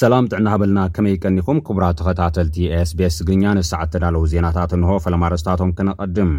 ሰላም ጥዕና ሃበልና ከመይ ቀኒኹም ክቡራት ተኸታተልቲ ኤስቤስ ትግርኛ ንሰዓት ተዳለዉ ዜናታት እንሆ ፈለማ ርስታቶም ክነቐድም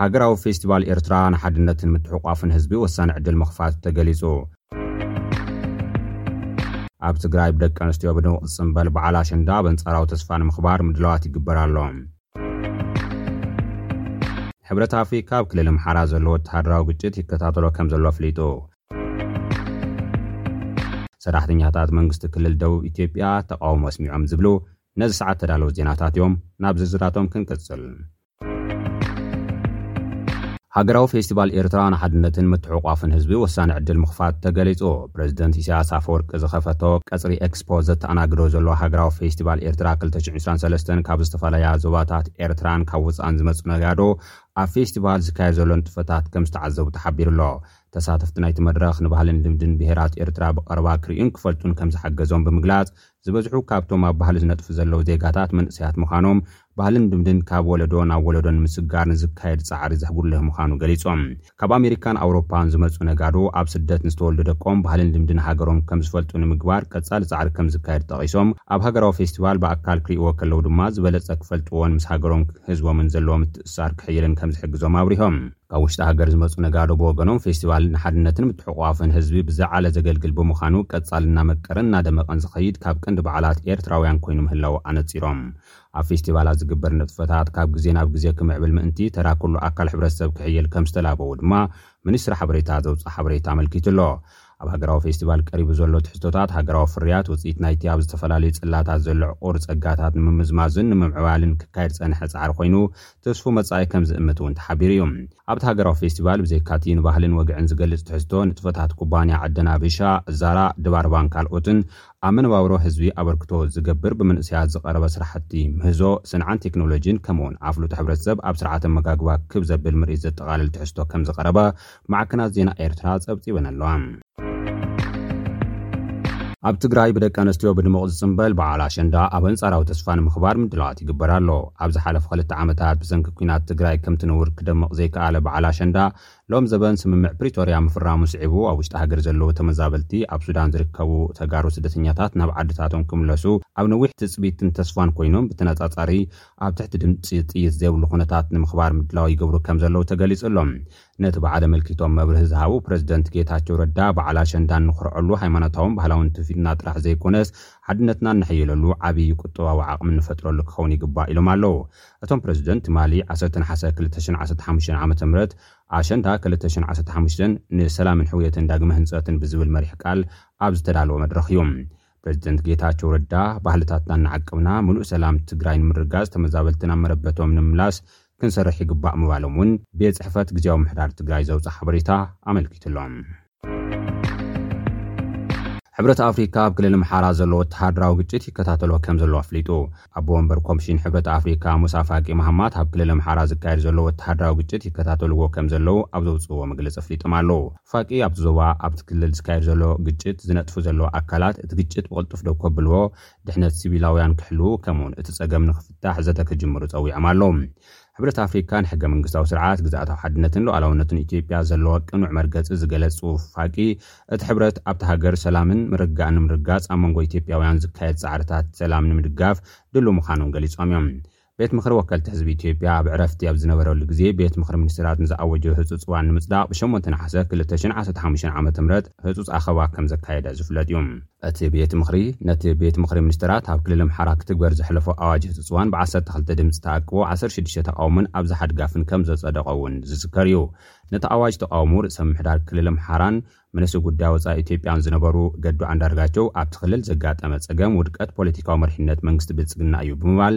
ሃገራዊ ፌስቲቫል ኤርትራ ንሓድነትን ምትሕቋፍን ህዝቢ ወሳኒ ዕድል ምኽፋት ተገሊጹ ኣብ ትግራይ ብደቂ ኣንስትዮ ብድምቕ ዝጽምበል በዓል ኣሸንዳ በንጻራዊ ተስፋ ንምኽባር ምድላዋት ይግበር ኣሎ ሕብረት ኣፍሪካ ኣብ ክልል ኣምሓራ ዘሎ ወተሃደራዊ ግጭት ይከታተሎ ከም ዘሎ ኣፍሊጡ። ሰራሕተኛታት መንግስቲ ክልል ደቡብ ኢትዮጵያ ተቓውሞ ኣስሚዖም ዝብሉ ነዚ ሰዓት ተዳለዉ ዜናታት እዮም። ናብ ዝርዝራቶም ክንቅጽል። ሃገራዊ ፌስቲቫል ኤርትራ ንሓድነትን ምትሕቑቋፍን ህዝቢ ወሳኒ ዕድል ምኽፋቱ ተገሊጹ። ፕረዚደንት ኢሳይያስ ኣፈወርቂ ዝኸፈቶ ቀጽሪ ኤክስፖ ዘተኣናግዶ ዘሎ ሃገራዊ ፌስቲቫል ኤርትራ ክልተ ሽሕን ዕስራን ሰለስተን ካብ ዝተፈላለያ ዞባታት ኤርትራን ካብ ወጻእን ዝመጹ ነጋዶ ኣብ ፌስቲቫል ዝካየድ ዘሎ ንጥፈታት ከም ዝተዓዘቡ ተሓቢሩ'ሎ። ተሳተፍቲ ናይቲ መድረኽ ንባህልን ልምድን ብሄራት ኤርትራ ብቐረባ ክርእዩን ክፈልጡን ከም ዝሓገዞም ብምግላጽ ዝበዝሑ ካብቶም ኣብ ባህሊ ዝነጥፉ ዘለዉ ዜጋታት መንእሰያት ምዃኖም፣ ባህልን ልምድን ካብ ወለዶ ናብ ወለዶ ንምስግጋር ንዝካየድ ጻዕሪ ዘጉልህ ምዃኑ ገሊጾም። ካብ ኣሜሪካን ኣውሮፓን ዝመጹ ነጋዶ፣ ኣብ ስደት ንዝተወልዱ ደቆም ባህልን ልምድን ሃገሮም ከም ዝፈልጡ ንምግባር ቀጻሊ ጻዕሪ ከም ዝካየድ ጠቒሶም፣ ኣብ ሃገራዊ ፌስቲቫል ብኣካል ክርእይዎ ከለዉ ድማ ዝበለጸ ክፈልጥዎን ምስ ሃገሮምን ህዝቦምን ዘለዎም ምትእስሳር ክሕይልን ከም ዝሕግዞም ኣብሪሆም። ካብ ውሽጢ ሃገር ዝመፁ ነጋዶ ብወገኖም ፌስቲቫል ንሓድነትን ምትሕቑቛፍን ህዝቢ ብዝዓለ ዘገልግል ብምዃኑ ቀፃሊ እናመቀረን እናደመቐን ዝኸይድ ካብ ቀንዲ በዓላት ኤርትራውያን ኮይኑ ምህላዉ ኣነፂሮም። ኣብ ፌስቲቫላት ዝግበር ንጥፈታት ካብ ግዜ ናብ ግዜ ክምዕብል ምእንቲ ተራ ኩሉ ኣካል ሕብረተሰብ ክሕይል ከምዝተላበዉ ድማ ሚኒስትሪ ሓበሬታ ዘውፅኣ ሓበሬታ ኣመልኪቱ ኣሎ። ኣብ ሃገራዊ ፌስቲቫል ቀሪቡ ዘሎ ትሕዝቶታት ሃገራዊ ፍርያት፣ ውጽኢት ናይቲ ኣብ ዝተፈላለዩ ጽላታት ዘሎ ዕቑር ጸጋታት ንምምዝማዝን ንምምዕባልን ክካየድ ዝጸንሐ ጻዕሪ ኮይኑ፣ ትስፉው መጻኢ ከም ዝእምት እውን ተሓቢሩ እዩ። ኣብቲ ሃገራዊ ፌስቲቫል፣ ብዘይካ'ቲ ንባህልን ወግዕን ዝገልጽ ትሕዝቶ፣ ንጥፈታት ኩባንያ ዕደና ቢሻ፣ ዛራ፣ ድባርባን ካልኦትን፣ ኣብ መነባብሮ ህዝቢ ኣበርክቶ ዝገብር ብመንእሰያት ዝቐረበ ስራሕቲ ምህዞ፣ ስንዓን ቴክኖሎጂን ከምኡ'ውን ኣፍልጦ ሕብረተሰብ ኣብ ስርዓተ-ኣመጋግባ ክብ ዘብል ምርኢት ዘጠቓልል ትሕዝቶ ከም ዝቐረበ ማዕከናት ዜና ኤርትራ ጸብጺበን ኣለዋ። ኣብ ትግራይ ብደቂ ኣንስትዮ ብድሙቕ ዝጽምበል በዓል ኣሸንዳ ኣብ ኣንጻራዊ ተስፋ ንምኽባር ምድላዋት ይግበር ኣሎ። ኣብ ዝሓለፉ ክልተ ዓመታት ብሰንኪ ኲናት ትግራይ ከምቲ ንቡር ክደምቕ ዘይከኣለ በዓል ኣሸንዳ ሎም ዘበን ስምምዕ ፕሪቶርያ ምፍራሙ ስዒቡ ኣብ ውሽጢ ሃገር ዘለዉ ተመዛበልቲ ኣብ ሱዳን ዝርከቡ ተጋሩ ስደተኛታት ናብ ዓድታቶም ክምለሱ ኣብ ነዊሕ ትጽቢትን ተስፋን ኮይኖም ብተነጻጻሪ ኣብ ትሕቲ ድምጺ ጥይት ዘይብሉ ኩነታት ንምኽባር ምድላው ይገብሩ ከም ዘለዉ ተገሊጹ ኣሎ። ነቲ በዓል ኣመልኪቶም መብርሂ ዝሃቡ ፕረዚደንት ጌታቸው ረዳ፣ በዓል ኣሸንዳ እንኾርዐሉ፣ ሃይማኖታውን ባህላውን ትውፊትና ጥራሕ ዘይኮነስ ሓድነትና እነሐይለሉ፣ ዓብዪ ቁጠባዊ ዓቕሚ እንፈጥረሉ ክኸውን ይግባእ ኢሎም ኣለው። እቶም ፕረዚደንት ትማሊ ዓሰርተ ነሓሰ ክልተ ሽሕን ዓሰርተ ሓሙሽተን ዓመተ ምህረት፣ ኣሸንዳ ክልተ ሽሕን ዓሰርተ ሓሙሽተን ንሰላምን ሕውየትን ዳግመ ህንፀትን ብዝብል መሪሕ ቃል ኣብ ዝተዳለወ መድረኽ እዩ። ፕረዚደንት ጌታቸው ረዳ፣ ባህልታትና እናዓቀብና ምሉእ ሰላም ትግራይ ንምርግጋፅ ተመዛበልቲ ናብ መረበቶም ንምምላስ ክንሰርሕ ይግባእ ምባሎም እውን ቤት ፅሕፈት ግዝያዊ ምምሕዳር ትግራይ ዘውፅኣ ሓበሬታ ኣመልኪቱ ኣሎ። ሕብረት ኣፍሪካ ኣብ ክልል ኣምሓራ ዘሎ ወተሃደራዊ ግጭት ይከታተሎ ከምዘሎ ኣፍሊጡ። ኣቦ ወንበር ኮምሽን ሕብረት ኣፍሪካ ሙሳ ፋቂ ማሃማት ኣብ ክልል ኣምሓራ ዝካየድ ዘሎ ወተሃደራዊ ግጭት ይከታተልዎ ከምዘለዉ ኣብ ዘውፅእዎ መግለፂ ኣፍሊጦም ኣለዉ። ፋቂ ኣብቲ ዞባ ኣብቲ ክልል ዝካየድ ዘሎ ግጭት ዝነጥፉ ዘለዉ ኣካላት እቲ ግጭት ብቕልጡፍ ደው ከብልዎ፣ ድሕነት ሲቪላውያን ክሕልዉ ከምኡ'ውን እቲ ፀገም ንክፍታሕ ዘተ ክጅምሩ ፀዊዖም ኣለዉ። ሕብረት ኣፍሪካ ንሕገ መንግስታዊ ስርዓት፣ ግዝኣታዊ ሓድነትን ሉኣላውነትን ኢትዮጵያ ዘለዎ ቅኑዕ መርገፂ ዝገለፅ ፅሑፍ ፋቂ፣ እቲ ሕብረት ኣብታ ሃገር ሰላምን ምርግጋእን ንምርግጋፅ ኣብ መንጎ ኢትዮጵያውያን ዝካየድ ፃዕርታት ሰላም ንምድጋፍ ድሉው ምዃኖም ገሊፆም እዮም። ቤት ምኽሪ ወከልቲ ህዝቢ ኢትዮጵያ ኣብ ዕረፍቲ ኣብ ዝነበረሉ ግዜ ቤት ምኽሪ ሚኒስትራት ንዝኣወጆ ህፁፅ እዋን ንምፅዳቕ ብ ሸሞንተ ነሓሰ ክልተ ሽሕን ዓሰርተ ሓሙሽተን ዓመተ ምህረት ህፁፅ ኣኸባ ከምዘካየደ ዝፍለጥ እዩ። እቲ ቤት ምኽሪ ነቲ ቤት ምኽሪ ሚኒስተራት ኣብ ክልል ኣምሓራ ክትግበር ዘሕለፎ ኣዋጅ ህጽጽዋን ብዓሰርተ ክልተ ድምጺ ተኣቅቦ ዓሰርተ ሽዱሽተ ተቓውሞን ኣብዝሓ ድጋፍን ከም ዘጸደቖ እውን ዝዝከር እዩ። ነቲ ኣዋጅ ተቓውሙ ርእሰ ምምሕዳር ክልል ኣምሓራን ሚኒስትሪ ጉዳይ ወጻኢ ኢትዮጵያን ዝነበሩ ገዱ ኣንዳርጋቸው ኣብቲ ክልል ዘጋጠመ ጸገም ውድቀት ፖለቲካዊ መሪሕነት መንግስቲ ብልጽግና እዩ ብምባል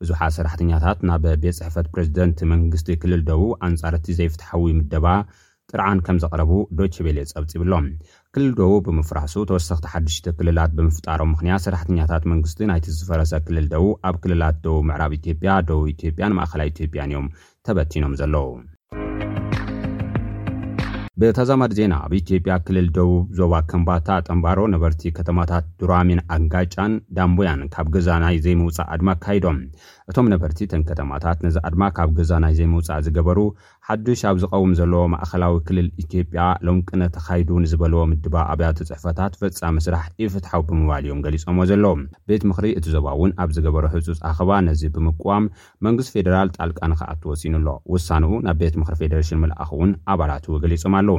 ብዙሓት ሰራሕተኛታት ናብ ቤት ጽሕፈት ፕረዚደንት መንግስቲ ክልል ደቡብ ኣንጻር'ቲ ዘይፍትሓዊ ምደባ ጥርዓን ከም ዘቕረቡ ዶቼ ቬለ ጸብጺቡ'ሎ። ክልል ደቡብ ብምፍራሱ ተወሰኽቲ ሓደሽቲ ክልላት ብምፍጣሮም ምኽንያት ሰራሕተኛታት መንግስቲ ናይቲ ዝፈረሰ ክልል ደቡብ ኣብ ክልላት ደቡብ ምዕራብ ኢትዮጵያ፣ ደቡብ ኢትዮጵያን ማእከላይ ኢትዮጵያን እዮም ተበቲኖም ዘለዉ። ብተዛማዲ ዜና ኣብ ኢትዮጵያ ክልል ደቡብ ዞባ ከምባታ ጠምባሮ ነበርቲ ከተማታት ዱራሜን ኣንጋጫን ዳምቡያን ካብ ገዛ ናይ ዘይምውፃእ ኣድማ ኣካይዶም። እቶም ነበርቲ እተን ከተማታት ነዚ ኣድማ ካብ ገዛ ናይ ዘይምውፃእ ዝገበሩ ሓዱሽ ኣብ ዝቐውም ዘሎ ማእኸላዊ ክልል ኢትዮጵያ ሎምቅነ ተኻይዱ ንዝበልዎ ምድባ ኣብያተ ፅሕፈታት ፈፃሚ ስራሕ ኢፍትሓዊ ብምባል እዮም ገሊፆምዎ ዘለዉ። ቤት ምኽሪ እቲ ዞባ እውን ኣብ ዝገበሮ ህፁፅ ኣኸባ ነዚ ብምቅዋም መንግስቲ ፌደራል ጣልቃ ንክኣቱ ወሲኑ ኣሎ። ውሳንኡ ናብ ቤት ምኽሪ ፌደሬሽን ምልኣኹ እውን ኣባላቱ ገሊፆም ኣለው።